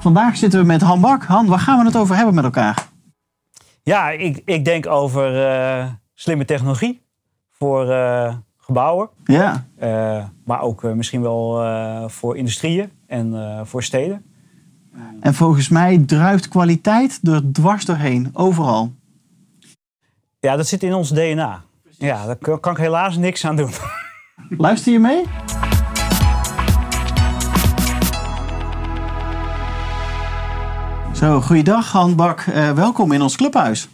Vandaag zitten we met Han Bak. Han, waar gaan we het over hebben met elkaar? Ja, ik, ik denk over uh, slimme technologie voor uh, gebouwen. Ja. Uh, maar ook misschien wel voor industrieën en voor steden. En volgens mij druipt kwaliteit er dwars doorheen, overal. Ja, dat zit in ons DNA. Ja, daar kan ik helaas niks aan doen. Luister je mee? Zo, goeiedag Han Bak. Uh, welkom in ons clubhuis.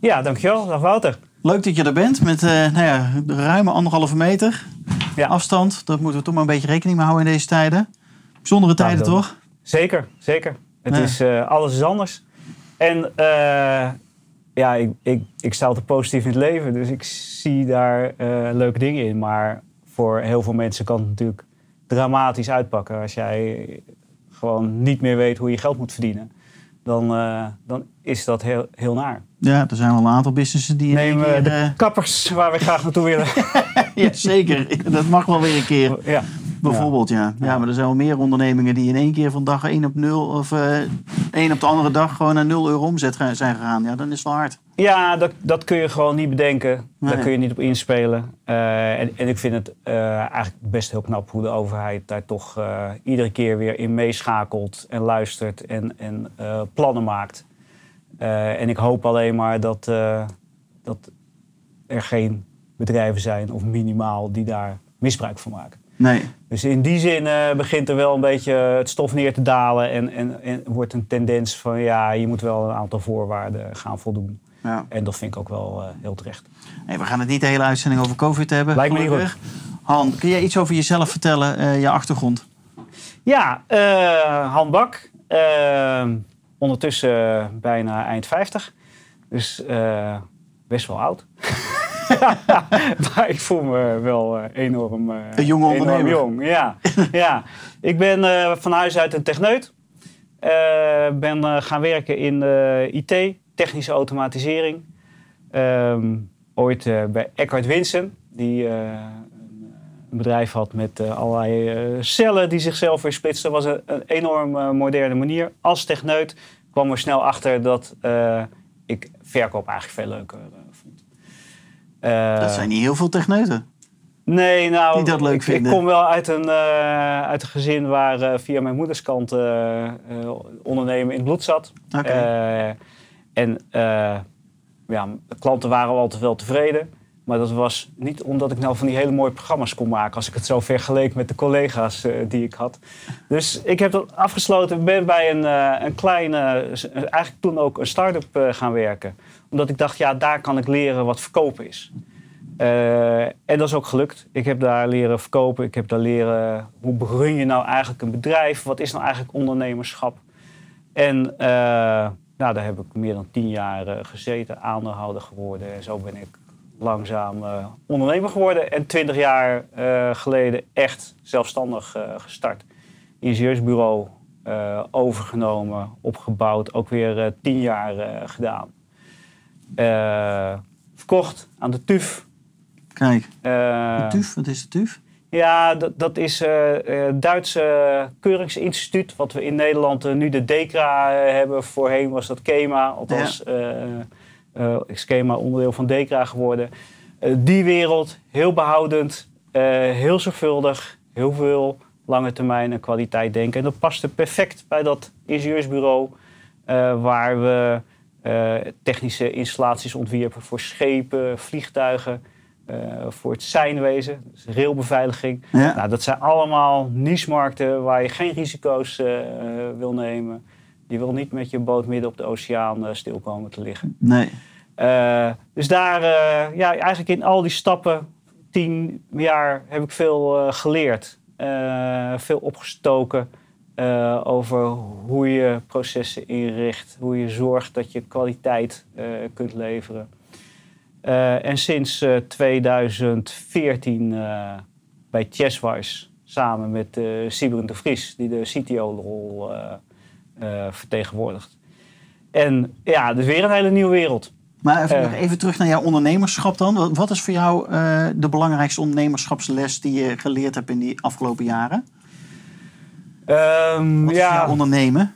Ja, dankjewel. Dag Wouter. Leuk dat je er bent met uh, nou ja, ruime anderhalve meter ja. afstand. Dat moeten we toch maar een beetje rekening mee houden in deze tijden. Bijzondere tijden nou, toch? Zeker, zeker. Het is, uh, alles is anders. En ja, ik, ik, ik sta altijd positief in het leven. Dus ik zie daar leuke dingen in. Maar voor heel veel mensen kan het natuurlijk dramatisch uitpakken. Als jij gewoon niet meer weet hoe je geld moet verdienen dan, uh, dan is dat heel, heel naar. Ja, er zijn wel een aantal businessen die... Neem keer, de uh... kappers waar we graag naartoe willen. ja, zeker. Dat mag wel weer een keer. Ja. Bijvoorbeeld, ja. ja. ja. maar er zijn wel meer ondernemingen die in één keer van dag één op nul... of uh, één op de andere dag gewoon naar nul euro omzet zijn gegaan. Ja, dan is het wel hard. Ja, dat, dat kun je gewoon niet bedenken. Nee. Daar kun je niet op inspelen. Uh, en, en ik vind het uh, eigenlijk best heel knap hoe de overheid daar toch iedere keer weer in meeschakelt en luistert en, en plannen maakt. en ik hoop alleen maar dat, dat er geen bedrijven zijn, of minimaal, die daar misbruik van maken. Nee. Dus in die zin begint er wel een beetje het stof neer te dalen en, en, en wordt een tendens van ja, je moet wel een aantal voorwaarden gaan voldoen. Ja. En dat vind ik ook wel uh, heel terecht. Nee, we gaan het niet de hele uitzending over COVID hebben. Lijkt me niet goed. Han, kun jij iets over jezelf vertellen, uh, je achtergrond? Ja, Han Bak. ondertussen bijna eind 50. Dus best wel oud. maar ik voel me wel enorm, een jonge ondernemer. jong. Ja, ja. Ik ben van huis uit een techneut. ben gaan werken in IT technische automatisering. Um, ooit bij Eckhart Winsen, die een bedrijf had met uh, allerlei cellen die zichzelf weer splitsten. Dat was een, een enorm moderne manier. Als techneut kwam er snel achter dat ik verkoop eigenlijk veel leuker. Dat zijn niet heel veel techneuten. Nee, nou, die dat leuk ik, vinden. ik kom wel uit een, uit een gezin waar via mijn moeders kant ondernemen in het bloed zat. Okay. En ja, de klanten waren altijd wel tevreden. Maar dat was niet omdat ik nou van die hele mooie programma's kon maken. Als ik het zo vergeleek met de collega's uh, die ik had. Dus ik heb dat afgesloten. Ik ben bij een, uh, een kleine, eigenlijk toen ook een start-up gaan werken. Omdat ik dacht, ja, daar kan ik leren wat verkopen is. en dat is ook gelukt. Ik heb daar leren verkopen. Ik heb daar leren, hoe begun je nou eigenlijk een bedrijf? Wat is nou eigenlijk ondernemerschap? En nou, daar heb ik meer dan tien jaar gezeten, aandeelhouder geworden. En zo ben ik langzaam uh, ondernemer geworden. En twintig jaar uh, geleden echt zelfstandig gestart. Ingenieursbureau overgenomen, opgebouwd. Ook weer tien jaar gedaan. verkocht aan de TUF. Kijk, de TUF, wat is de TUF? Ja, dat, dat is het uh, Duitse Keuringsinstituut, wat we in Nederland uh, nu de DECRA uh, hebben. Voorheen was dat KEMA, althans ja. Is KEMA onderdeel van DECRA geworden. die wereld, heel behoudend, heel zorgvuldig, heel veel lange termijn en kwaliteit denken. En dat paste perfect bij dat ingenieursbureau waar we technische installaties ontwierpen voor schepen, vliegtuigen uh, voor het seinwezen, dus railbeveiliging. Ja. Nou, dat zijn allemaal niche-markten waar je geen risico's uh, wil nemen. Je wil niet met je boot midden op de oceaan uh, stil komen te liggen. Nee. dus daar, ja, eigenlijk in al die stappen, tien jaar, heb ik veel geleerd. veel opgestoken. over hoe je processen inricht, hoe je zorgt dat je kwaliteit kunt leveren. en sinds 2014 bij Chesswise samen met uh, Sibren de Vries, die de CTO-rol vertegenwoordigt. En ja, dus weer een hele nieuwe wereld. Maar even, even, terug naar jouw ondernemerschap dan. Wat is voor jou de belangrijkste ondernemerschapsles die je geleerd hebt in die afgelopen jaren? Um, Wat ja, ondernemen?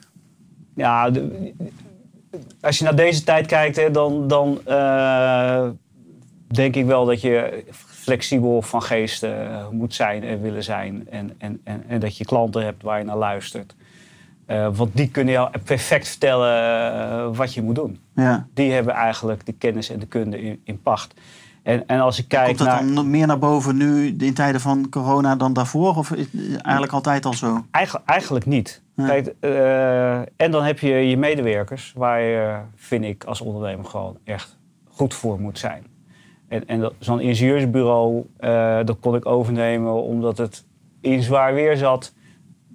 Ja, als je naar deze tijd kijkt, hè, dan, dan uh, denk ik wel dat je flexibel van geest uh, moet zijn en willen zijn. En, en, en, en, dat je klanten hebt waar je naar luistert. Uh, want die kunnen jou perfect vertellen wat je moet doen. Ja. Die hebben eigenlijk de kennis en de kunde in, in pacht. En, en als ik kijk Komt dat naar... dan meer naar boven nu in tijden van corona dan daarvoor? Of is het eigenlijk altijd al zo? Eigenlijk, eigenlijk niet. Ja. Kijk, uh, en dan heb je je medewerkers, waar je, vind ik, als ondernemer gewoon echt goed voor moet zijn. En, en zo'n ingenieursbureau, uh, dat kon ik overnemen omdat het in zwaar weer zat.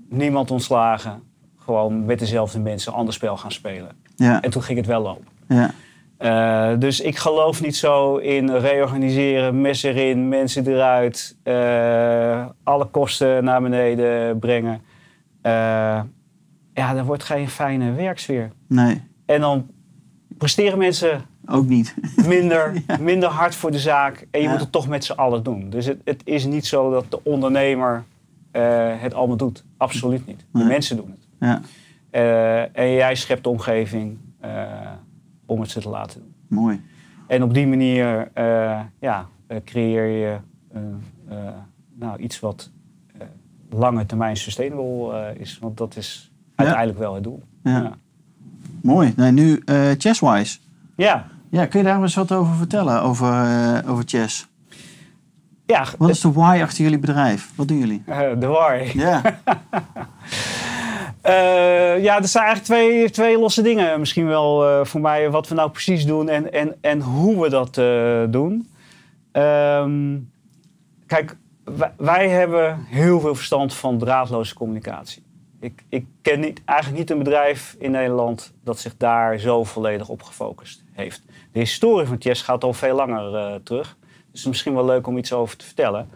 Niemand ontslagen. Gewoon met dezelfde mensen een ander spel gaan spelen. Ja. En toen ging het wel lopen. Ja. Uh, dus ik geloof niet zo in reorganiseren, mes erin, mensen eruit, uh, alle kosten naar beneden brengen. Uh, ja, dan wordt geen fijne werksfeer. Nee. En dan presteren mensen ook niet. Minder, ja. minder hard voor de zaak en je Ja. moet het toch met z'n allen doen. Dus het, het is niet zo dat de ondernemer het allemaal doet. Absoluut niet. De Nee. mensen doen het. Ja. en jij schept de omgeving om het ze te laten doen. Mooi. En op die manier uh, ja, creëer je nou, iets wat lange termijn sustainable is. Want dat is uiteindelijk wel het doel. Ja. Mooi. Nee, nu Chesswise. ja. Ja, kun je daar eens wat over vertellen, over, over chess? Ja, Wat is de why achter jullie bedrijf? Wat doen jullie? de why. Ja. Uh, ja, er zijn eigenlijk twee, twee losse dingen misschien wel uh, voor mij. Wat we nou precies doen en, en, en hoe we dat uh, doen. Um, kijk, wij, hebben heel veel verstand van draadloze communicatie. Ik, ik ken niet, eigenlijk niet een bedrijf in Nederland dat zich daar zo volledig op gefocust heeft. De historie van Chess gaat al veel langer terug. Dus het is misschien wel leuk om iets over te vertellen.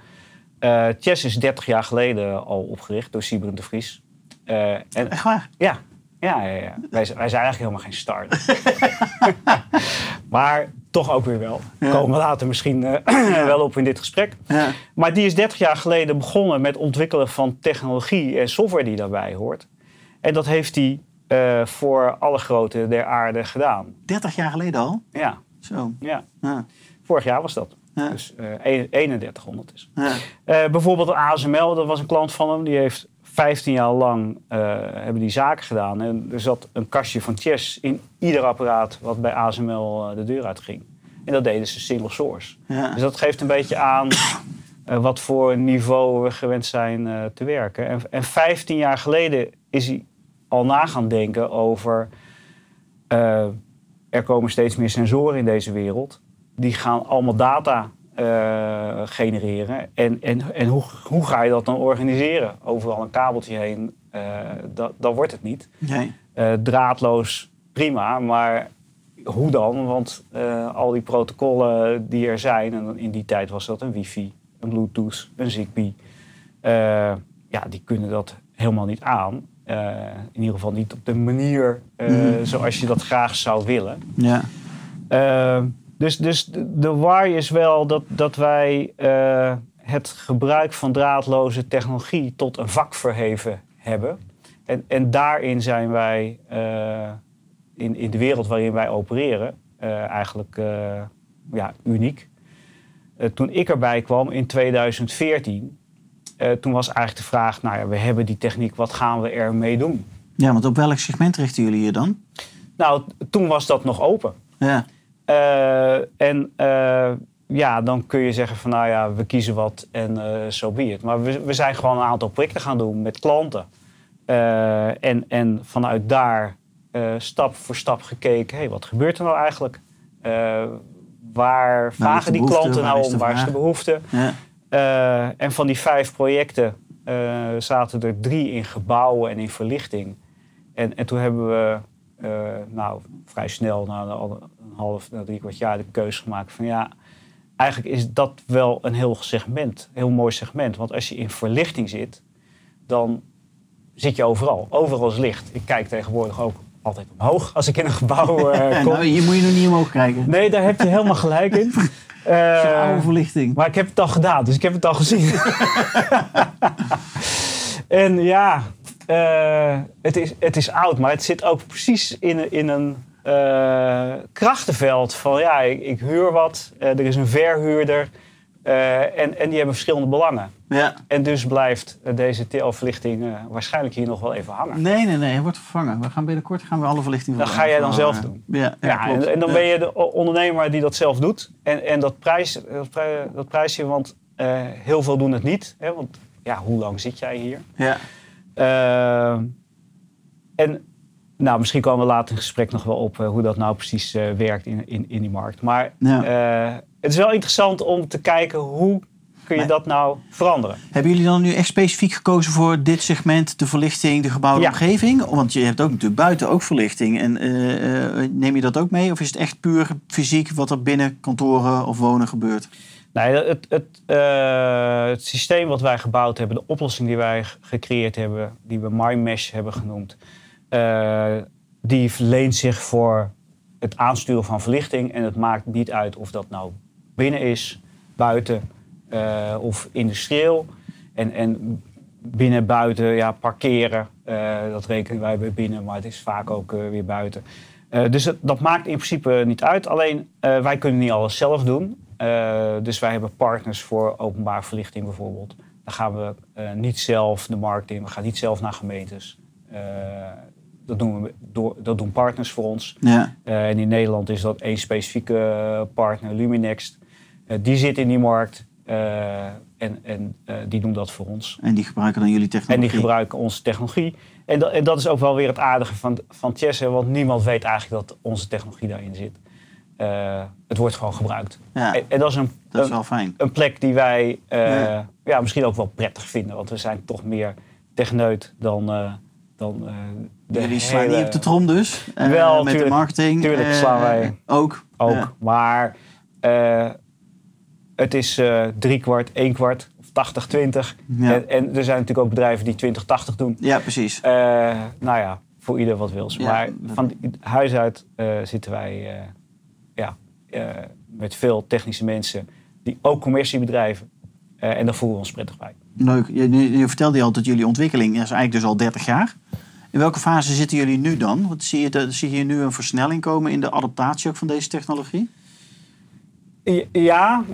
Chess is 30 jaar geleden al opgericht door Sibren de Vries. Uh, en, Echt waar? Ja. Ja, ja, ja. Wij, wij zijn eigenlijk helemaal geen start. maar toch ook weer wel. Ja. Komen we later misschien uh, wel op in dit gesprek. Ja. Maar die is 30 jaar geleden begonnen met ontwikkelen van technologie en software die daarbij hoort. En dat heeft hij uh, voor alle grote der aarde gedaan. 30 jaar geleden al? Ja. Zo. Ja. Vorig jaar was dat. Dus uh, 3100 is. Bijvoorbeeld ASML, dat was een klant van hem. Die heeft 15 jaar lang uh, hebben die zaken gedaan. En er zat een kastje van chess in ieder apparaat wat bij ASML uh, de deur uitging. En dat deden ze single source. Ja. Dus dat geeft een beetje aan uh, wat voor niveau we gewend zijn uh, te werken. En, en 15 jaar geleden is hij al na gaan denken over... er komen steeds meer sensoren in deze wereld. Die gaan allemaal data uh, genereren. En, en, en hoe, hoe ga je dat dan organiseren? Overal een kabeltje heen, uh, dat, dat wordt het niet. Nee. Uh, draadloos, prima, maar hoe dan? Want al die protocollen die er zijn, en in die tijd was dat een wifi, een bluetooth, een zigbee. ja, die kunnen dat helemaal niet aan. in ieder geval niet op de manier mm. zoals je dat graag zou willen. Ja. Dus, dus de, why is wel dat, dat wij uh, het gebruik van draadloze technologie tot een vak verheven hebben. En, en daarin zijn wij uh, in, in de wereld waarin wij opereren uh, eigenlijk ja, uniek. toen ik erbij kwam in 2014, toen was eigenlijk de vraag, nou ja, we hebben die techniek, wat gaan we ermee doen? Ja, want op welk segment richten jullie je dan? Nou, toen was dat nog open. Ja. Uh, en uh, ja, dan kun je zeggen van nou ja, we kiezen wat en zo uh, so be it. Maar we, we, zijn gewoon een aantal projecten gaan doen met klanten. en, en vanuit daar stap voor stap gekeken, hé, hey, wat gebeurt er nou eigenlijk? waar vragen die klanten nou de om? Waar is de behoefte? Ja. en van die vijf projecten zaten er drie in gebouwen en in verlichting. En, en toen hebben we nou, vrij snel, na een half, na drie kwart jaar, de keuze gemaakt van ja, eigenlijk is dat wel een heel segment, heel mooi segment. Want als je in verlichting zit, dan zit je overal. Overal is licht. Ik kijk tegenwoordig ook altijd omhoog als ik in een gebouw uh, kom. nou, hier moet je nog niet omhoog kijken. Nee, daar heb je helemaal gelijk in. Uh, oude verlichting. Maar ik heb het al gedaan, dus ik heb het al gezien. en ja, uh, het, is, het is oud, maar het zit ook precies in, in een krachtenveld van ja, ik, ik huur wat, er is een verhuurder. Uh, en, en die hebben verschillende belangen. Ja. En dus blijft deze TL-verlichting uh, waarschijnlijk hier nog wel even hangen. Nee, nee, nee, hij wordt vervangen. We gaan binnenkort gaan we alle verlichting Dat ga jij dan zelf doen. Ja, ja, ja en, en, dan ben je de ondernemer die dat zelf doet. En, en dat, prijs, dat, dat prijsje, want heel veel doen het niet. Hè, want ja, hoe lang zit jij hier? Ja. en nou, misschien komen we later in gesprek nog wel op hoe dat nou precies werkt in, in, in die markt. Maar ja het is wel interessant om te kijken hoe kun je dat nou veranderen. Hebben jullie dan nu echt specifiek gekozen voor dit segment, de verlichting, de gebouwde omgeving? Want je hebt ook natuurlijk buiten ook verlichting. En uh, neem je dat ook mee? Of is het echt puur fysiek wat er binnen kantoren of wonen gebeurt? Nee, het, het, uh, het systeem wat wij gebouwd hebben, de oplossing die wij gecreëerd hebben, die we MyMesh hebben genoemd, die leent zich voor het aansturen van verlichting. En het maakt niet uit of dat nou binnen is, buiten uh, of industrieel. En, en binnen, buiten, ja, parkeren, uh, dat rekenen wij bij binnen, maar het is vaak ook weer buiten. dus dat maakt in principe niet uit. Alleen wij kunnen niet alles zelf doen. dus wij hebben partners voor openbaar verlichting bijvoorbeeld. Dan gaan we niet zelf de markt in, we gaan niet zelf naar gemeentes. Dat doen, we door, dat doen partners voor ons. Ja. en in Nederland is dat één specifieke partner, Luminext. Eh, die zit in die markt eh, en, en eh, die doen dat voor ons. En die gebruiken dan jullie technologie? En die gebruiken onze technologie. En dat, en dat is ook wel weer het aardige van, van Chess, want niemand weet eigenlijk dat onze technologie daarin zit. het wordt gewoon gebruikt. Ja, en, en, dat is, een, dat is wel fijn. een plek die wij ja. ja. misschien ook wel prettig vinden. Want we zijn toch meer techneut dan, dan de Jullie slaan hele... niet op de trom dus? wel, met de marketing? Tuurlijk slaan wij ook. Ook, maar het is uh, drie kwart, één kwart of 80, 20. Ja. En, en, er zijn natuurlijk ook bedrijven die 20, 80 doen. Ja, precies. Uh, nou ja, voor ieder wat wil. Ja, maar van huis uit uh, zitten wij ja, met veel technische mensen die ook commercie bedrijven. en daar voelen we ons prettig bij. Leuk. Je, je vertelde je al dat jullie ontwikkeling is eigenlijk dus al 30 jaar. In welke fase zitten jullie nu dan? Wat zie, je, zie je nu een versnelling komen in de adaptatie ook van deze technologie? Ja,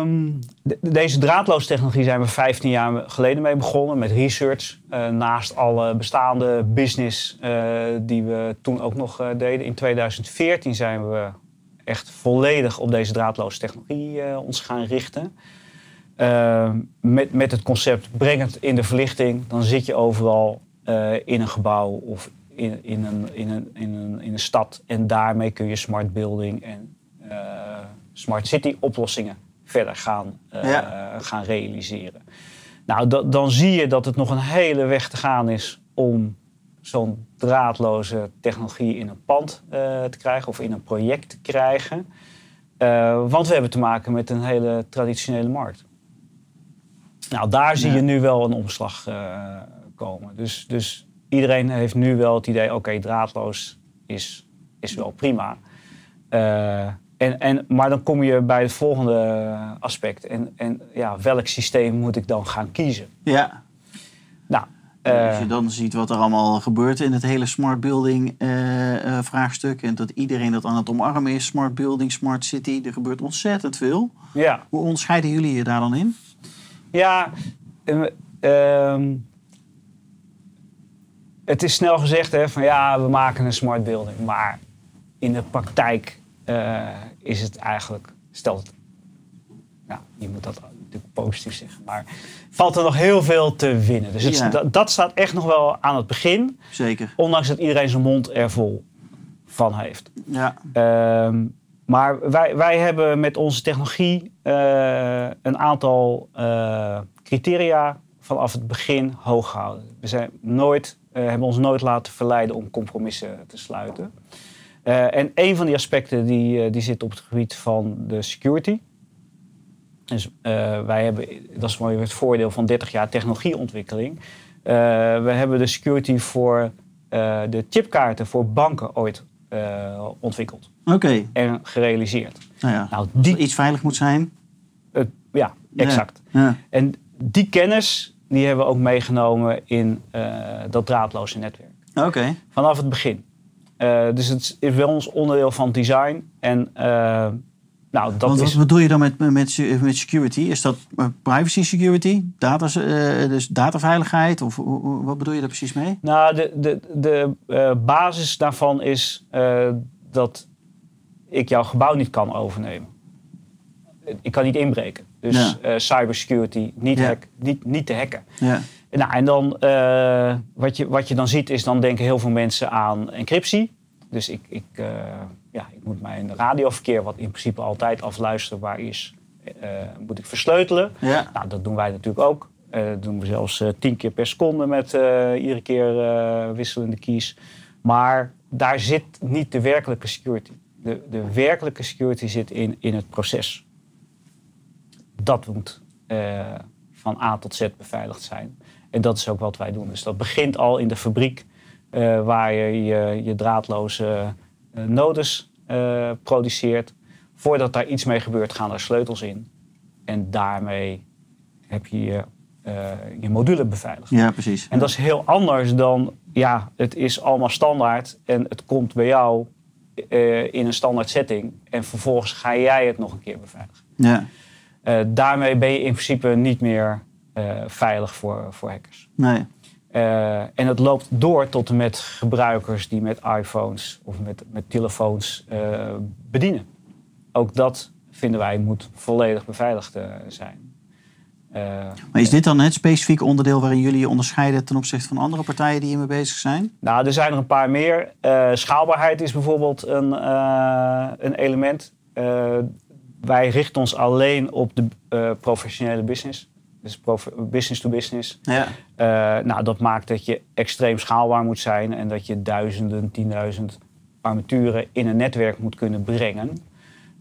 um, deze draadloostechnologie zijn we 15 jaar geleden mee begonnen met research. Uh, naast alle bestaande business uh, die we toen ook nog uh, deden. In 2014 zijn we echt volledig op deze draadloostechnologie ons gaan richten. Ehm, met, met het concept breng het in de verlichting, dan zit je overal in een gebouw of in, in, een, in, een, in, een, in een stad. En daarmee kun je smart building en smart city oplossingen verder gaan, uh, gaan realiseren. Nou, dan zie je dat het nog een hele weg te gaan is om zo'n draadloze technologie in een pand te krijgen of in een project te krijgen. Want we hebben te maken met een hele traditionele markt. Nou, daar zie je nu wel een omslag komen. Dus, dus iedereen heeft nu wel het idee, oké, draadloos is, is wel prima. En, en, maar dan kom je bij het volgende aspect. En, en ja, welk systeem moet ik dan gaan kiezen? Ja. Nou, als je eh, dan ziet wat er allemaal gebeurt in het hele smart building uh, uh, vraagstuk. En dat iedereen dat aan het omarmen is. Smart building, smart city. Er gebeurt ontzettend veel. Ja. Hoe onderscheiden jullie je daar dan in? Ja, uh, het is snel gezegd hè, van ja, we maken een smart building. Maar in de praktijk uh, is het eigenlijk, stel het, nou, je moet dat natuurlijk positief zeggen, maar valt er nog heel veel te winnen. Dus het, dat, dat, staat echt nog wel aan het begin. Zeker. Ondanks dat iedereen zijn mond er vol van heeft. Ja. Uh, maar wij, wij hebben met onze technologie uh, een aantal criteria vanaf het begin hoog gehouden. We zijn nooit, hebben ons nooit laten verleiden om compromissen te sluiten. en een van die aspecten die, die zit op het gebied van de security. Dus wij hebben, dat is het voordeel van 30 jaar technologieontwikkeling. we hebben de security voor de chipkaarten voor banken ooit ontwikkeld. Oké. En gerealiseerd. Nou ja, nou, die... iets veilig moet zijn. ja, exact. Ja. En die kennis die hebben we ook meegenomen in dat draadloze netwerk. Oké. Vanaf het begin. dus het is wel ons onderdeel van design. En nou, dat Want wat bedoel je dan met, met, met security? Is dat privacy security? Data, dus dataveiligheid? Of wat bedoel je daar precies mee? Nou, de, de, de basis daarvan is dat ik jouw gebouw niet kan overnemen. Ik kan niet inbreken. Dus ja. cybersecurity, niet, hack, niet, niet te hacken. Ja. Nou, en dan, wat, je, wat je dan ziet, is dan denken heel veel mensen aan encryptie. Dus ik, ik, ja, ik moet mijn radioverkeer, wat in principe altijd afluisterbaar is, moet ik versleutelen. Ja. Nou, dat doen wij natuurlijk ook. dat doen we zelfs tien keer per seconde met iedere keer wisselende keys. Maar daar zit niet de werkelijke security. De, de werkelijke security zit in, in het proces. Dat moet van A tot Z beveiligd zijn. En dat is ook wat wij doen. Dus dat begint al in de fabriek, waar je je, je draadloze uh, nodes produceert. Voordat daar iets mee gebeurt, gaan er sleutels in. En daarmee heb je je, je module beveiligd. Ja, precies. En dat is heel anders dan, ja, het is allemaal standaard en het komt bij jou in een standaard setting. En vervolgens ga jij het nog een keer beveiligen. Ja. Daarmee ben je in principe niet meer veilig voor, voor hackers. Nee. Uh, en het loopt door tot en met gebruikers die met iPhones of met, met telefoons bedienen. Ook dat vinden wij moet volledig beveiligd uh, zijn. maar is dit dan het specifieke onderdeel waarin jullie je onderscheiden ten opzichte van andere partijen die hiermee bezig zijn? Nou, er zijn er een paar meer. schaalbaarheid is bijvoorbeeld een, een element. Wij richten ons alleen op de professionele business. Dus business to business. Ja. Uh, nou, dat maakt dat je extreem schaalbaar moet zijn en dat je duizenden, tienduizend armaturen in een netwerk moet kunnen brengen.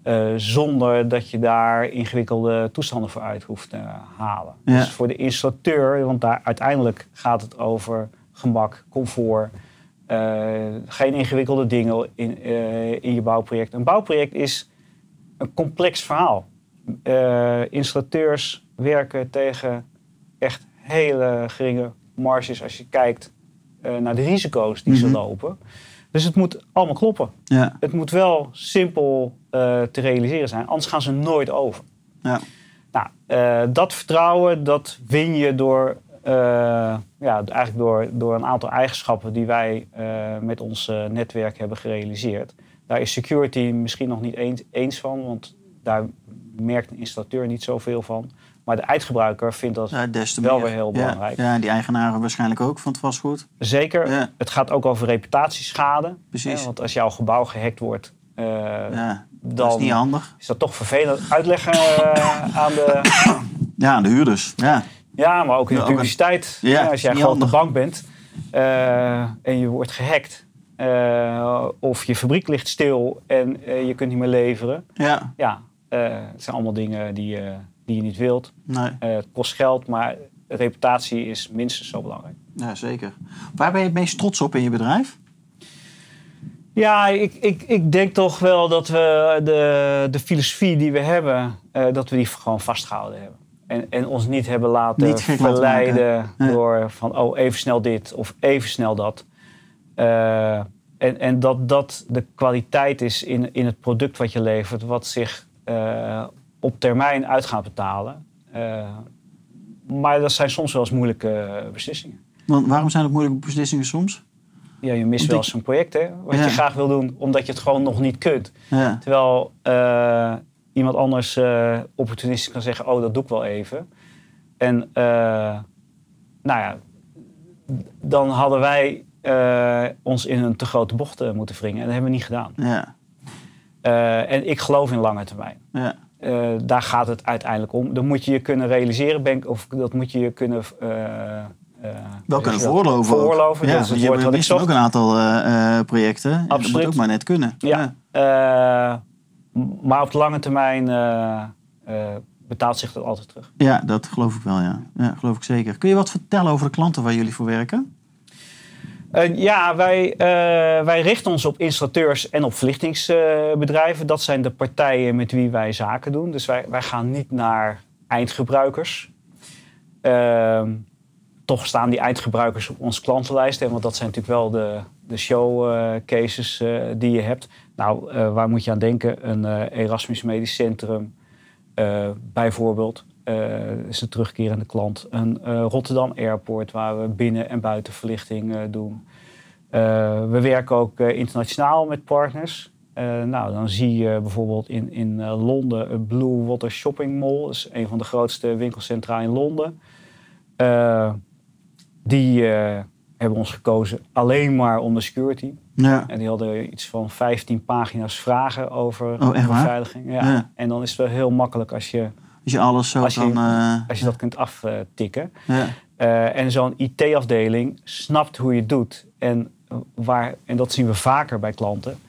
Uh, zonder dat je daar ingewikkelde toestanden voor uit hoeft te halen. Ja. Dus voor de installateur, want daar uiteindelijk gaat het over gemak, comfort. Uh, geen ingewikkelde dingen in, in je bouwproject. Een bouwproject is een complex verhaal. installateurs werken tegen echt hele geringe marges als je kijkt uh, naar de risico's die ze lopen. Dus het moet allemaal kloppen. Ja. Het moet wel simpel uh, te realiseren zijn, anders gaan ze nooit over. Ja. Nou, uh, dat vertrouwen, dat win je door, ja, eigenlijk door, door een aantal eigenschappen die wij met ons netwerk hebben gerealiseerd. Daar is security misschien nog niet eens, eens van, want daar merkt een installateur niet zoveel van. Maar de eindgebruiker vindt dat ja, wel weer heel belangrijk. Ja, die eigenaren waarschijnlijk ook van het vastgoed. Zeker. Ja. Het gaat ook over reputatieschade. Precies. want als jouw gebouw gehackt wordt, uh, ja, dan dat is niet handig. Is dat toch vervelend uitleggen uh, aan de... Ja, aan de huurders. Ja, ja maar ook in de publiciteit. Ja, als jij gewoon op de bank bent uh, en je wordt gehackt... of je fabriek ligt stil en je kunt niet meer leveren. ja. Ja, het zijn allemaal dingen die, die je niet wilt. Nee. Het kost geld, maar reputatie is minstens zo belangrijk. Ja, zeker. Waar ben je het meest trots op in je bedrijf? Ja, ik, ik, ik denk toch wel dat we de, de filosofie die we hebben, uh, dat we die gewoon vastgehouden hebben. En, en ons niet hebben laten Niet verleiden laten door van oh even snel dit of even snel dat. Uh, en en dat dat de kwaliteit is in, in het product wat je levert, wat zich op termijn uit gaat betalen. Uh, maar dat zijn soms wel eens moeilijke beslissingen. Want waarom zijn het moeilijke beslissingen soms? Ja, je mist wel eens een project hè, wat Ja. je graag wil doen, omdat je het gewoon nog niet kunt. Ja, Terwijl eh, iemand anders eh, opportunistisch kan zeggen, oh, dat doe ik wel even. En eh, nou ja, dan hadden wij eh, ons in een te grote bocht eh, moeten wringen. En dat hebben we niet gedaan. ja, Eh, en ik geloof in lange termijn. ja. daar gaat het uiteindelijk om. Dan moet je je kunnen realiseren, bank, of dat moet je je kunnen. Wel kunnen voorloven. Voorloven, ja, dat is het woord wat ik ook een aantal projecten. Absoluut. Dat moet ook maar net kunnen. Ja. maar op de lange termijn betaalt zich dat altijd terug. Ja, dat geloof ik wel, ja. ja. Geloof ik zeker. Kun je wat vertellen over de klanten waar jullie voor werken? Uh, ja, wij, uh, wij richten ons op installateurs en op verlichtingsbedrijven. dat zijn de partijen met wie wij zaken doen. Dus wij, wij gaan niet naar eindgebruikers. Ehm, toch staan die eindgebruikers op onze klantenlijst. Want dat zijn natuurlijk wel de, de showcases uh, die je hebt. Nou, waar moet je aan denken? Een Erasmus Medisch Centrum, bijvoorbeeld uh, is een terugkerende klant. Een uh, Rotterdam Airport waar we binnen- en buitenverlichting doen. we werken ook internationaal met partners. nou, dan zie je bijvoorbeeld in, in Londen een Blue Water Shopping Mall. Dat is een van de grootste winkelcentra in Londen. die hebben ons gekozen alleen maar om de security. Ja. En die hadden iets van 15 pagina's vragen over oh, beveiliging. Ja. En dan is het wel heel makkelijk als je, als je alles zo als je, kan, uh, als je dat kunt aftikken. Ja. Uh, en zo'n IT-afdeling snapt hoe je het doet. En, waar, en dat zien we vaker bij klanten.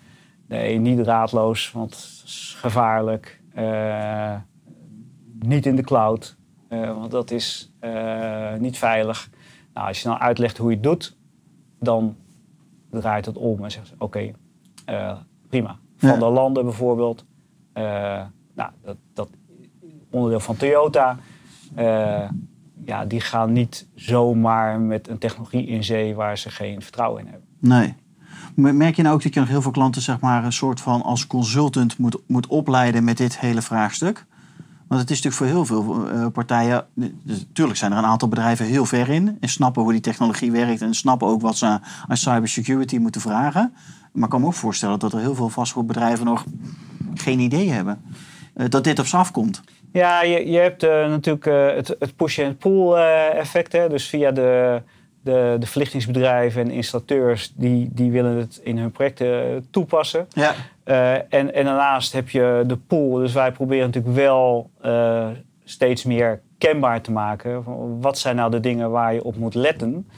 Nee, niet raadloos, want het is gevaarlijk. Uh, niet in de cloud, want dat is niet veilig. Nou, als je dan uitlegt hoe je het doet, dan draait het om en zegt oké, eh, prima. Van de landen bijvoorbeeld, nou, dat, dat, onderdeel van Toyota, uh, ja, die gaan niet zomaar met een technologie in zee waar ze geen vertrouwen in hebben. Nee. Merk je nou ook dat je nog heel veel klanten zeg maar, een soort van als consultant moet, moet opleiden met dit hele vraagstuk? Want het is natuurlijk voor heel veel uh, partijen. Dus, natuurlijk zijn er een aantal bedrijven heel ver in. En snappen hoe die technologie werkt. En snappen ook wat ze aan cybersecurity moeten vragen. Maar ik kan me ook voorstellen dat er heel veel vastgoedbedrijven nog geen idee hebben. Uh, dat dit op ze afkomt. Ja, je, je hebt uh, natuurlijk het, het push-and-pull effect. Hè? Dus via de, de, de verlichtingsbedrijven en installateurs die, die willen het in hun projecten toepassen. Ja. Uh, en, en daarnaast heb je de pool. Dus wij proberen natuurlijk wel uh, steeds meer kenbaar te maken. Wat zijn nou de dingen waar je op moet letten?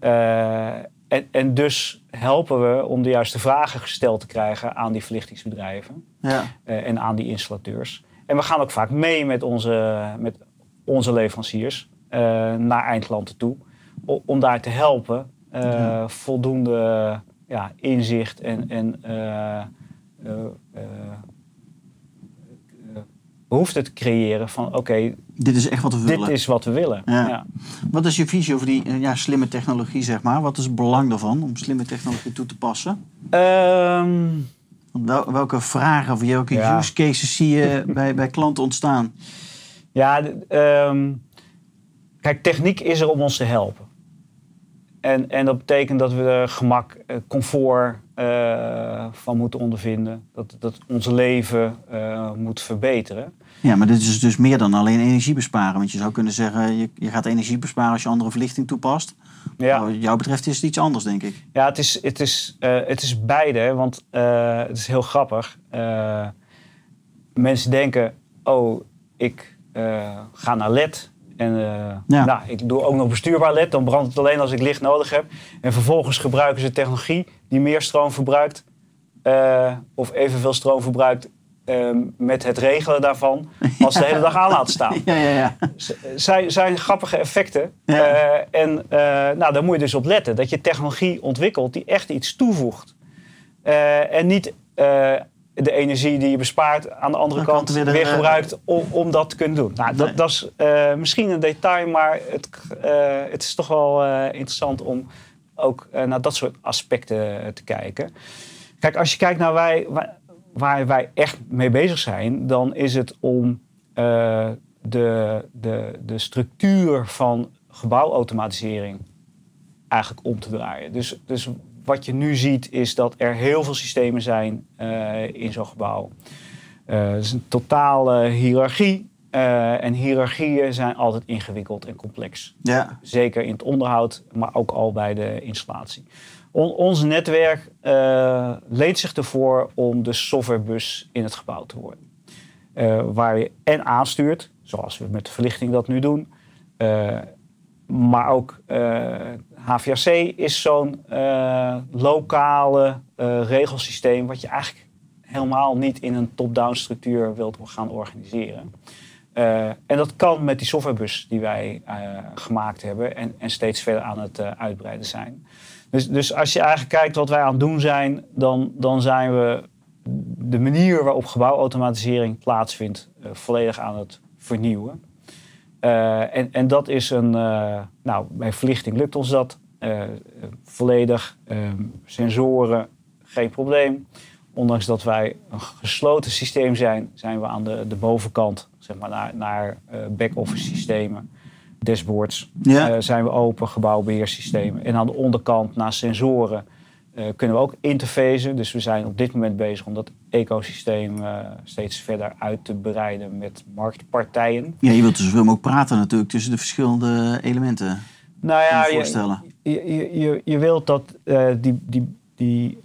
Uh, en, en, dus helpen we om de juiste vragen gesteld te krijgen aan die verlichtingsbedrijven ja. en aan die installateurs. En we gaan ook vaak mee met onze, met onze leveranciers naar eindklanten toe om daar te helpen uh, voldoende ja, inzicht en, en behoefte te creëren van oké, dit is echt wat we willen. Dit is wat we willen. Ja. Wat is je visie over die ja, slimme technologie, zeg maar? Wat is het belang daarvan om slimme technologie toe te passen? Um, welke vragen of welke use cases zie je bij, bij klanten ontstaan? Ja, um, kijk, techniek is er om ons te helpen. En, en dat betekent dat we er gemak, eh, comfort uh, van moeten ondervinden. Dat, dat ons leven uh, moet verbeteren. Ja, maar dit is dus meer dan alleen energie besparen. Want je zou kunnen zeggen, je, je gaat energie besparen als je andere verlichting toepast. Ja. Wat jou betreft is het iets anders, denk ik. Ja, het is, het is, uh, het is beide. Want het is heel grappig. mensen denken, oh, ik ga naar LED en nou, ik doe ook nog bestuurbaar LED. Dan brandt het alleen als ik licht nodig heb. En vervolgens gebruiken ze technologie die meer stroom verbruikt. Of evenveel stroom verbruikt uh, met het regelen daarvan. Als de hele dag aan laat staan. Ja, ja, ja. Zijn, zijn grappige effecten. en nou, daar moet je dus op letten. Dat je technologie ontwikkelt die echt iets toevoegt. en niet de energie die je bespaart aan de andere kant weer, weer, gebruikt om, om dat te kunnen doen. Nou, dat, dat is misschien een detail, maar het, het is toch wel interessant om ook naar dat soort aspecten te kijken. Kijk, als je kijkt naar wij, waar wij echt mee bezig zijn, dan is het om de, de, de structuur van gebouwautomatisering eigenlijk om te draaien. Dus, dus wat je nu ziet is dat er heel veel systemen zijn uh, in zo'n gebouw. Uh, het is een totale hiërarchie. Uh, en hiërarchieën zijn altijd ingewikkeld en complex. Ja. Zeker in het onderhoud, maar ook al bij de installatie. On, ons netwerk leent zich ervoor om de softwarebus in het gebouw te worden. waar je en aanstuurt, zoals we met de verlichting dat nu doen. maar ook HVAC is zo'n lokale regelsysteem wat je eigenlijk helemaal niet in een top-down structuur wilt gaan organiseren. Uh, en dat kan met die softwarebus die wij uh, gemaakt hebben en, en, steeds verder aan het uh, uitbreiden zijn. Dus, dus, als je eigenlijk kijkt wat wij aan het doen zijn, dan, dan zijn we de manier waarop gebouwautomatisering plaatsvindt volledig aan het vernieuwen. En, en, dat is een, nou, bij verlichting lukt ons dat volledig. sensoren, geen probleem ondanks dat wij een gesloten systeem zijn, zijn we aan de, de bovenkant, zeg maar, naar, naar back-office systemen, dashboards, ja. uh, zijn we open, gebouwbeheersystemen. En aan de onderkant, naar sensoren, uh, kunnen we ook interfacen. Dus we zijn op dit moment bezig om dat ecosysteem steeds verder uit te breiden met marktpartijen. Ja, je wilt dus zoveel mogelijk praten natuurlijk tussen de verschillende elementen. Nou ja, je, je, je, je, wilt dat die, die die,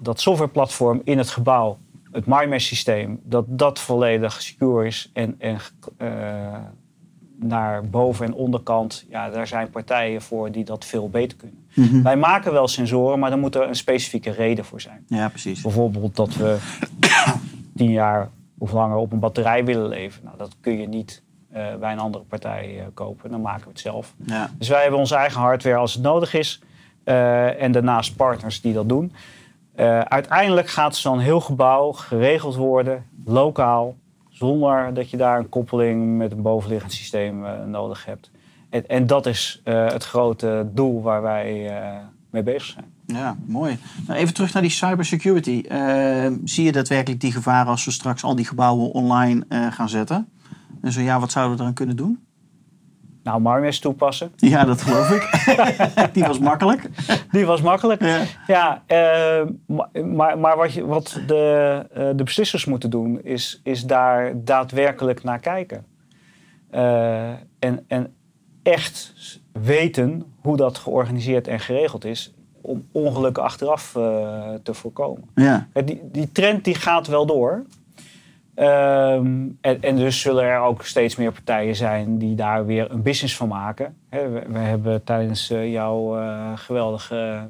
dat softwareplatform in het gebouw, het MyMesh systeem, dat dat volledig secure is en, en naar boven- en onderkant, ja, daar zijn partijen voor die dat veel beter kunnen. Mhm. Wij maken wel sensoren, maar dan moet er een specifieke reden voor zijn. Ja, precies. Bijvoorbeeld dat we tien jaar of langer op een batterij willen leven. Nou, dat kun je niet uh, bij een andere partij kopen. Dan maken we het zelf. Ja. Dus wij hebben onze eigen hardware als het nodig is. Uh, en daarnaast partners die dat doen. Uiteindelijk gaat zo'n heel gebouw geregeld worden, lokaal, zonder dat je daar een koppeling met een bovenliggend systeem uh, nodig hebt. En, en dat is het grote doel waar wij mee bezig zijn. Ja, mooi. Nou, even terug naar die cybersecurity. zie je daadwerkelijk die gevaren als we straks al die gebouwen online gaan zetten? En zo ja, wat zouden we eraan kunnen doen? Nou, Marmes toepassen. Ja, dat geloof ik. die was makkelijk. Die was makkelijk. Ja, ja uh, maar, maar wat, je, wat de, uh, de beslissers moeten doen, is, is daar daadwerkelijk naar kijken. Uh, en, en echt weten hoe dat georganiseerd en geregeld is om ongelukken achteraf te voorkomen. Ja. Die, die trend die gaat wel door. Um, en, en, dus zullen er ook steeds meer partijen zijn die daar weer een business van maken. He, we, we, hebben tijdens uh, jouw uh, geweldige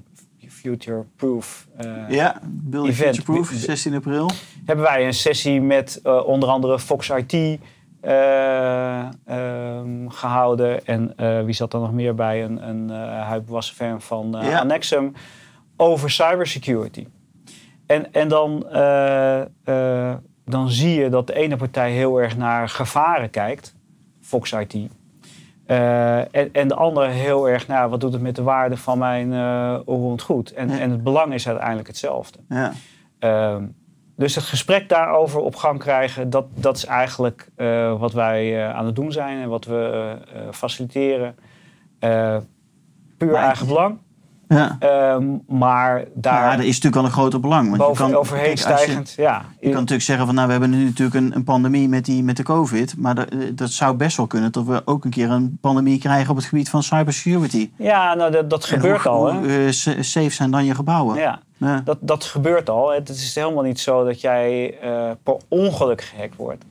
Future Proof uh, ja, event, Future Proof, 16 april. Hebben wij een sessie met onder andere Fox IT um, gehouden. En wie zat er nog meer bij? Een, een huidbewassen fan van ja. Annexum. Over cybersecurity. En, en dan dan zie je dat de ene partij heel erg naar gevaren kijkt, Fox IT. Uh, en, en, de andere heel erg naar wat doet het met de waarde van mijn uh, rond goed. En, en het belang is uiteindelijk hetzelfde. Ja. Uh, dus het gesprek daarover op gang krijgen, dat, dat is eigenlijk uh, wat wij aan het doen zijn en wat we faciliteren. puur eigen belang. Ja. Um, maar daar... Ja, er is natuurlijk wel een groter belang. Want boven, je kan, overheen kijk, stijgend, je, ja. Je kan natuurlijk zeggen van nou, we hebben nu natuurlijk een, een pandemie met, die, met de COVID. Maar dat, eh, dat zou best wel kunnen dat we ook een keer een pandemie krijgen op het gebied van cybersecurity. Ja, nou dat, dat gebeurt hoe, al. Hoe uh, safe zijn dan je gebouwen? Ja, ja, Dat, dat gebeurt al. Het is helemaal niet zo dat jij uh, per ongeluk gehackt wordt.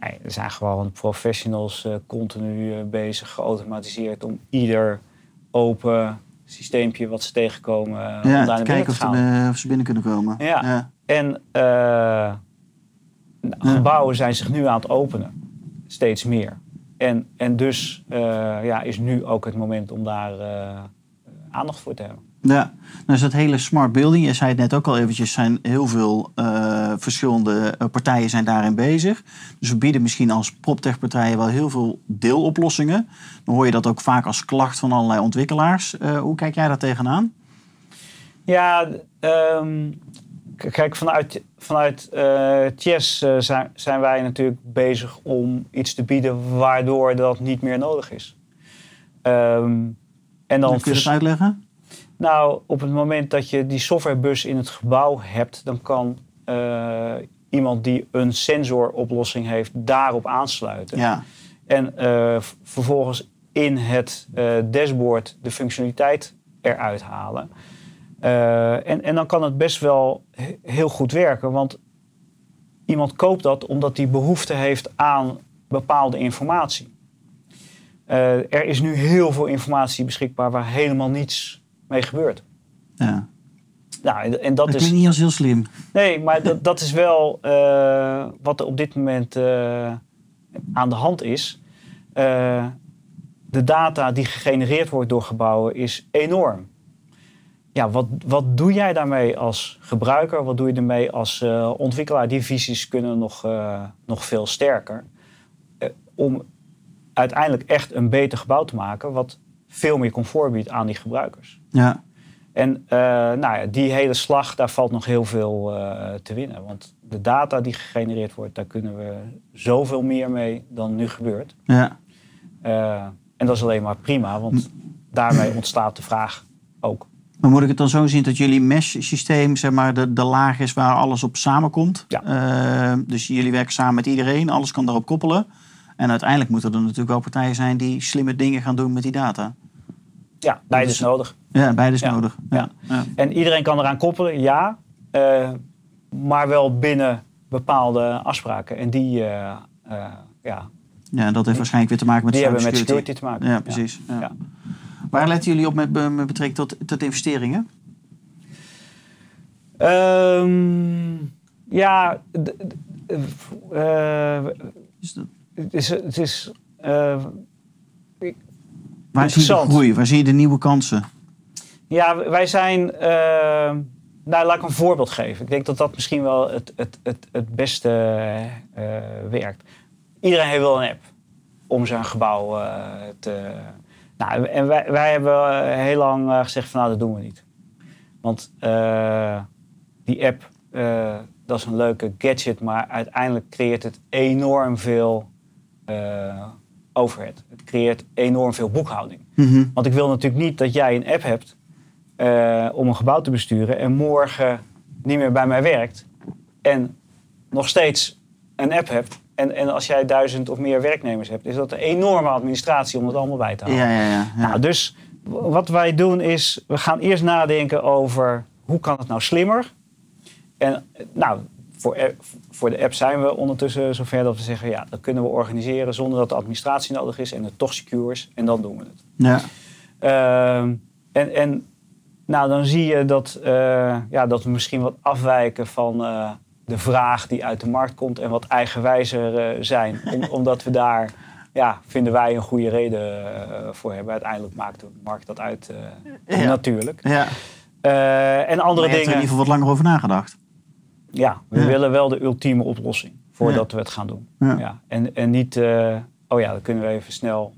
Nee, er zijn gewoon professionals uh, continu bezig, geautomatiseerd om ieder open systeempje wat ze tegenkomen. Ja, om daar naar kijken of, te of, ze binnen kunnen komen. Ja. ja. En uh, gebouwen zijn zich nu aan het openen. Steeds meer. En, en dus uh, ja, is nu ook het moment om daar uh, aandacht voor te hebben. Ja, dus dat hele smart building, je zei het net ook al eventjes, zijn heel veel uh, verschillende eh, partijen zijn daarin bezig. Dus we bieden misschien als PropTech-partijen wel heel veel deeloplossingen. Dan hoor je dat ook vaak als klacht van allerlei ontwikkelaars. Uh, hoe kijk jij daar tegenaan? Ja, um, kijk, vanuit, vanuit uh, Chess zijn, zijn wij natuurlijk bezig om iets te bieden waardoor dat niet meer nodig is. Um, en dan kun je het uitleggen? Nou, op het moment dat je die softwarebus in het gebouw hebt, dan kan uh, iemand die een sensoroplossing heeft daarop aansluiten. Ja. En uh, vervolgens in het uh, dashboard de functionaliteit eruit halen. en, en dan kan het best wel heel goed werken, want iemand koopt dat omdat hij behoefte heeft aan bepaalde informatie. Er is nu heel veel informatie beschikbaar waar helemaal niets mee gebeurt. Ja. Nou, en dat, dat is niet als heel slim. Nee, maar dat, dat is wel uh, wat er op dit moment uh, aan de hand is. Uh, de data die gegenereerd wordt door gebouwen is enorm. Ja, wat, wat doe jij daarmee als gebruiker? Wat doe je ermee als ontwikkelaar? Die visies kunnen nog, nog veel sterker. om uiteindelijk echt een beter gebouw te maken, wat veel meer comfort biedt aan die gebruikers. Ja. En uh, nou ja, die hele slag, daar valt nog heel veel uh, te winnen. Want de data die gegenereerd wordt, daar kunnen we zoveel meer mee dan nu gebeurt. Ja. Uh, en dat is alleen maar prima, want daarmee ontstaat de vraag ook. Maar moet ik het dan zo zien dat jullie mesh-systeem zeg maar, de, de laag is waar alles op samenkomt? Ja. dus jullie werken samen met iedereen, alles kan daarop koppelen. En uiteindelijk moeten er natuurlijk wel partijen zijn die slimme dingen gaan doen met die data. Ja, beide is nodig. Ja, beide is nodig. Ja. ja. En iedereen kan eraan koppelen, ja. Uh, maar wel binnen bepaalde afspraken. En die, uh, uh, ja. Ja, dat heeft waarschijnlijk weer te maken met Die hebben met security te maken. Ja, precies. Ja. Waar letten jullie op met, met betrekking tot, tot investeringen? Um, ja, het is, het is Waar zie je de groei? Waar zie je de nieuwe kansen? Ja, wij zijn. Uh, nou, laat ik een voorbeeld geven. Ik denk dat dat misschien wel het, het, het, het beste uh, werkt. Iedereen heeft wel een app om zijn gebouw uh, te. Nou, en wij, wij hebben heel lang gezegd: van nou, dat doen we niet. Want die app, dat is een leuke gadget, maar uiteindelijk creëert het enorm veel overhead. Het creëert enorm veel boekhouding. Mhm. Want ik wil natuurlijk niet dat jij een app hebt uh, om een gebouw te besturen en morgen niet meer bij mij werkt en nog steeds een app hebt. En, en als jij duizend of meer werknemers hebt, is dat een enorme administratie om het allemaal bij te houden. Ja, ja, ja, Nou, dus wat wij doen is, we gaan eerst nadenken over hoe kan het nou slimmer. En nou, voor, voor de app zijn we ondertussen zover dat we zeggen, ja, dat kunnen we organiseren zonder dat de administratie nodig is en het toch secure is. En dan doen we het. Ja. Uh, en, en nou, dan zie je dat, uh, ja, dat we misschien wat afwijken van uh, de vraag die uit de markt komt en wat eigenwijzer uh, zijn. Om, omdat we daar, ja, vinden wij een goede reden voor hebben. Uiteindelijk maakt de markt dat uit ja. natuurlijk. Ja. en andere dingen. er in ieder geval wat langer over nagedacht. Ja, we ja. willen wel de ultieme oplossing voordat we het gaan doen. Ja. En, en niet, oh ja, dan kunnen we even snel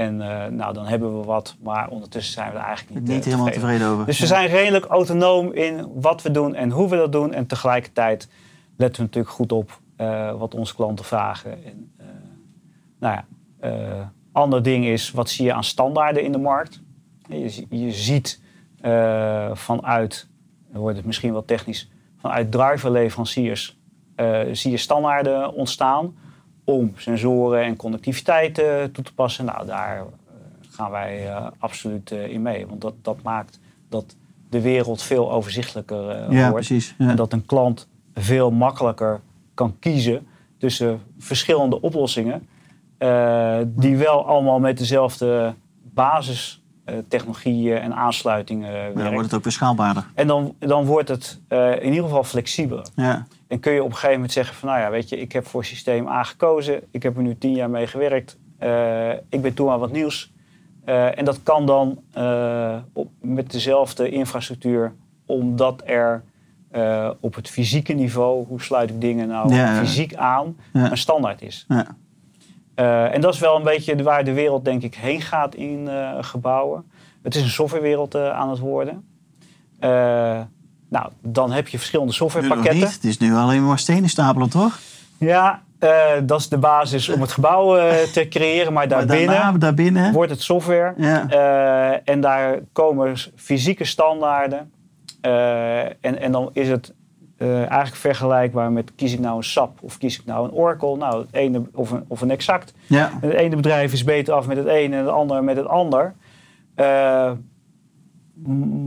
en uh, nou, dan hebben we wat, maar ondertussen zijn we er eigenlijk niet, niet uh, helemaal tevreden. over. Dus we zijn redelijk autonoom in wat we doen en hoe we dat doen. En tegelijkertijd letten we natuurlijk goed op uh, wat onze klanten vragen. En, nou ja, ander ding is, wat zie je aan standaarden in de markt? Je, je ziet vanuit, dan wordt het misschien wel technisch, vanuit driverleveranciers zie je standaarden ontstaan om sensoren en connectiviteit uh, toe te passen. Nou, daar uh, gaan wij uh, absoluut in mee. Want dat, dat maakt dat de wereld veel overzichtelijker ja, wordt. Precies, ja. En dat een klant veel makkelijker kan kiezen tussen verschillende oplossingen. die wel allemaal met dezelfde basistechnologieën en aansluitingen werken. dan wordt het ook weer schaalbaarder. En dan, dan wordt het in ieder geval flexibeler. Ja. En kun je op een gegeven moment zeggen van, nou ja, weet je, ik heb voor systeem A gekozen. Ik heb er nu tien jaar mee gewerkt. Uh, ik ben toe aan wat nieuws. En dat kan dan op, met dezelfde infrastructuur, omdat er op het fysieke niveau, hoe sluit ik dingen nou ja, fysiek aan, ja. een standaard is. Ja. En dat is wel een beetje waar de wereld denk ik heen gaat in gebouwen. Het is een softwarewereld aan het worden. Nou, dan heb je verschillende softwarepakketten. Het is nu alleen maar stenen stapelen, toch? Ja, dat is de basis om het gebouw te creëren. Maar daarbinnen, maar daarna, daarbinnen wordt het software. Ja. En daar komen fysieke standaarden. en, en dan is het eigenlijk vergelijkbaar met kies ik nou een SAP of kies ik nou een Oracle. Nou, het ene, of, een, of een Exact. Ja. Het ene bedrijf is beter af met het ene en het andere met het ander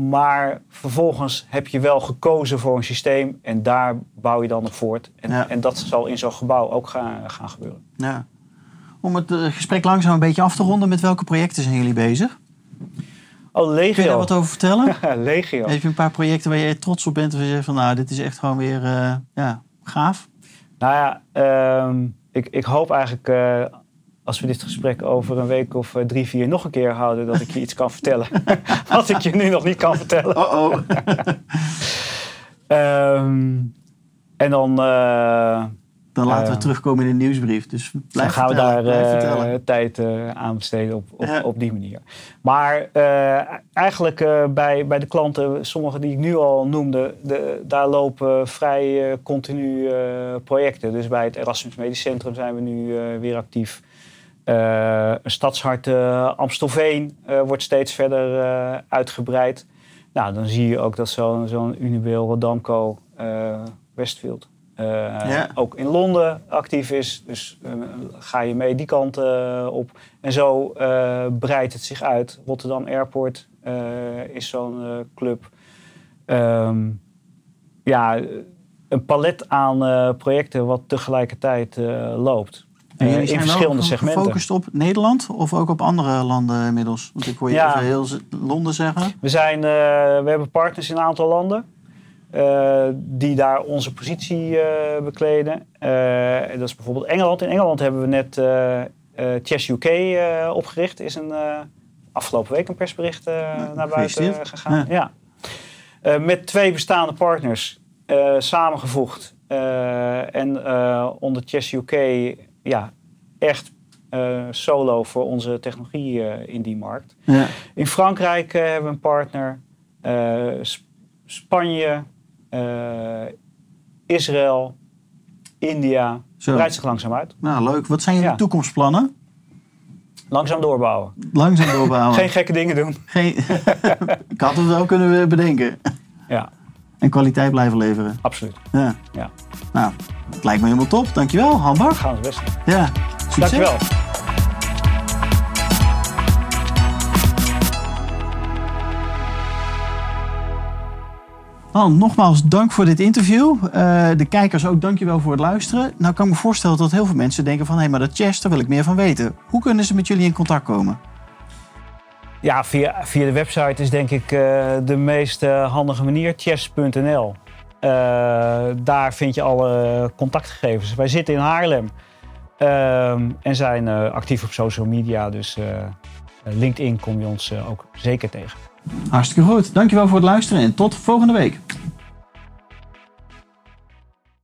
maar vervolgens heb je wel gekozen voor een systeem en daar bouw je dan op voort. En, en dat zal in zo'n gebouw ook gaan, gaan gebeuren. Ja. Om het gesprek langzaam een beetje af te ronden, met welke projecten zijn jullie bezig? Oh, Legio. Kun je daar wat over vertellen? Legio. Heb je een paar projecten waar je trots op bent? Waar je zegt van nou, dit is echt gewoon weer uh, ja, gaaf? Nou ja, uh, ik, ik hoop eigenlijk uh, als we dit gesprek over een week of uh, drie, vier nog een keer houden, dat ik je iets kan vertellen. Wat ik je nu nog niet kan vertellen. Oh oh. um, en dan dan laten we eh, terugkomen in de nieuwsbrief. Dus dan gaan we daar uh, tijd uh, aan besteden op, op, op, die manier. Maar eigenlijk bij, bij de klanten, sommige die ik nu al noemde, de, daar lopen vrij continu projecten. Dus bij het Erasmus Medisch Centrum zijn we nu weer actief. een stadshart Amstelveen wordt steeds verder uitgebreid. Nou, dan zie je ook dat zo'n Unibel Rodamco Westfield uh, ook in Londen actief is. Dus uh, ga je mee die kant uh, op. En zo breidt het zich uit. Rotterdam Airport is zo'n club. Um, ja, een palet aan projecten wat tegelijkertijd loopt. En zijn in verschillende wel segmenten. gefocust op Nederland of ook op andere landen inmiddels? Want ik hoor je ja. even heel Londen zeggen. We, zijn, we hebben partners in een aantal landen. Uh, die daar onze positie uh, bekleden. Uh, dat is bijvoorbeeld Engeland. In Engeland hebben we net Chess UK opgericht. Is een afgelopen week een persbericht naar buiten gegaan. Ja. ja. met twee bestaande partners samengevoegd. en onder Chess UK ja, echt solo voor onze technologie in die markt. Ja. In Frankrijk hebben we een partner. Spanje, Israël, India. Zo. Breidt zich langzaam uit. Nou, leuk. Wat zijn jullie toekomstplannen? Langzaam doorbouwen. Langzaam doorbouwen. Geen gekke dingen doen. Geen... Ik had het wel kunnen bedenken. Ja. En kwaliteit blijven leveren. Absoluut. Ja. ja. Nou, het lijkt me helemaal top. Dankjewel, Hanbach. Gaan we best. Ja. Succes. Dankjewel. Dan nogmaals dank voor dit interview. Uh, de kijkers ook dankjewel voor het luisteren. Nou kan ik me voorstellen dat heel veel mensen denken van... hé, hey, maar dat chess, daar wil ik meer van weten. Hoe kunnen ze met jullie in contact komen? Ja, via, via de website is denk ik uh, de meest uh, handige manier. chess.nl. daar vind je alle contactgegevens. Wij zitten in Haarlem. en zijn actief op social media. Dus LinkedIn kom je ons ook zeker tegen. Hartstikke goed. Dankjewel voor het luisteren en tot volgende week.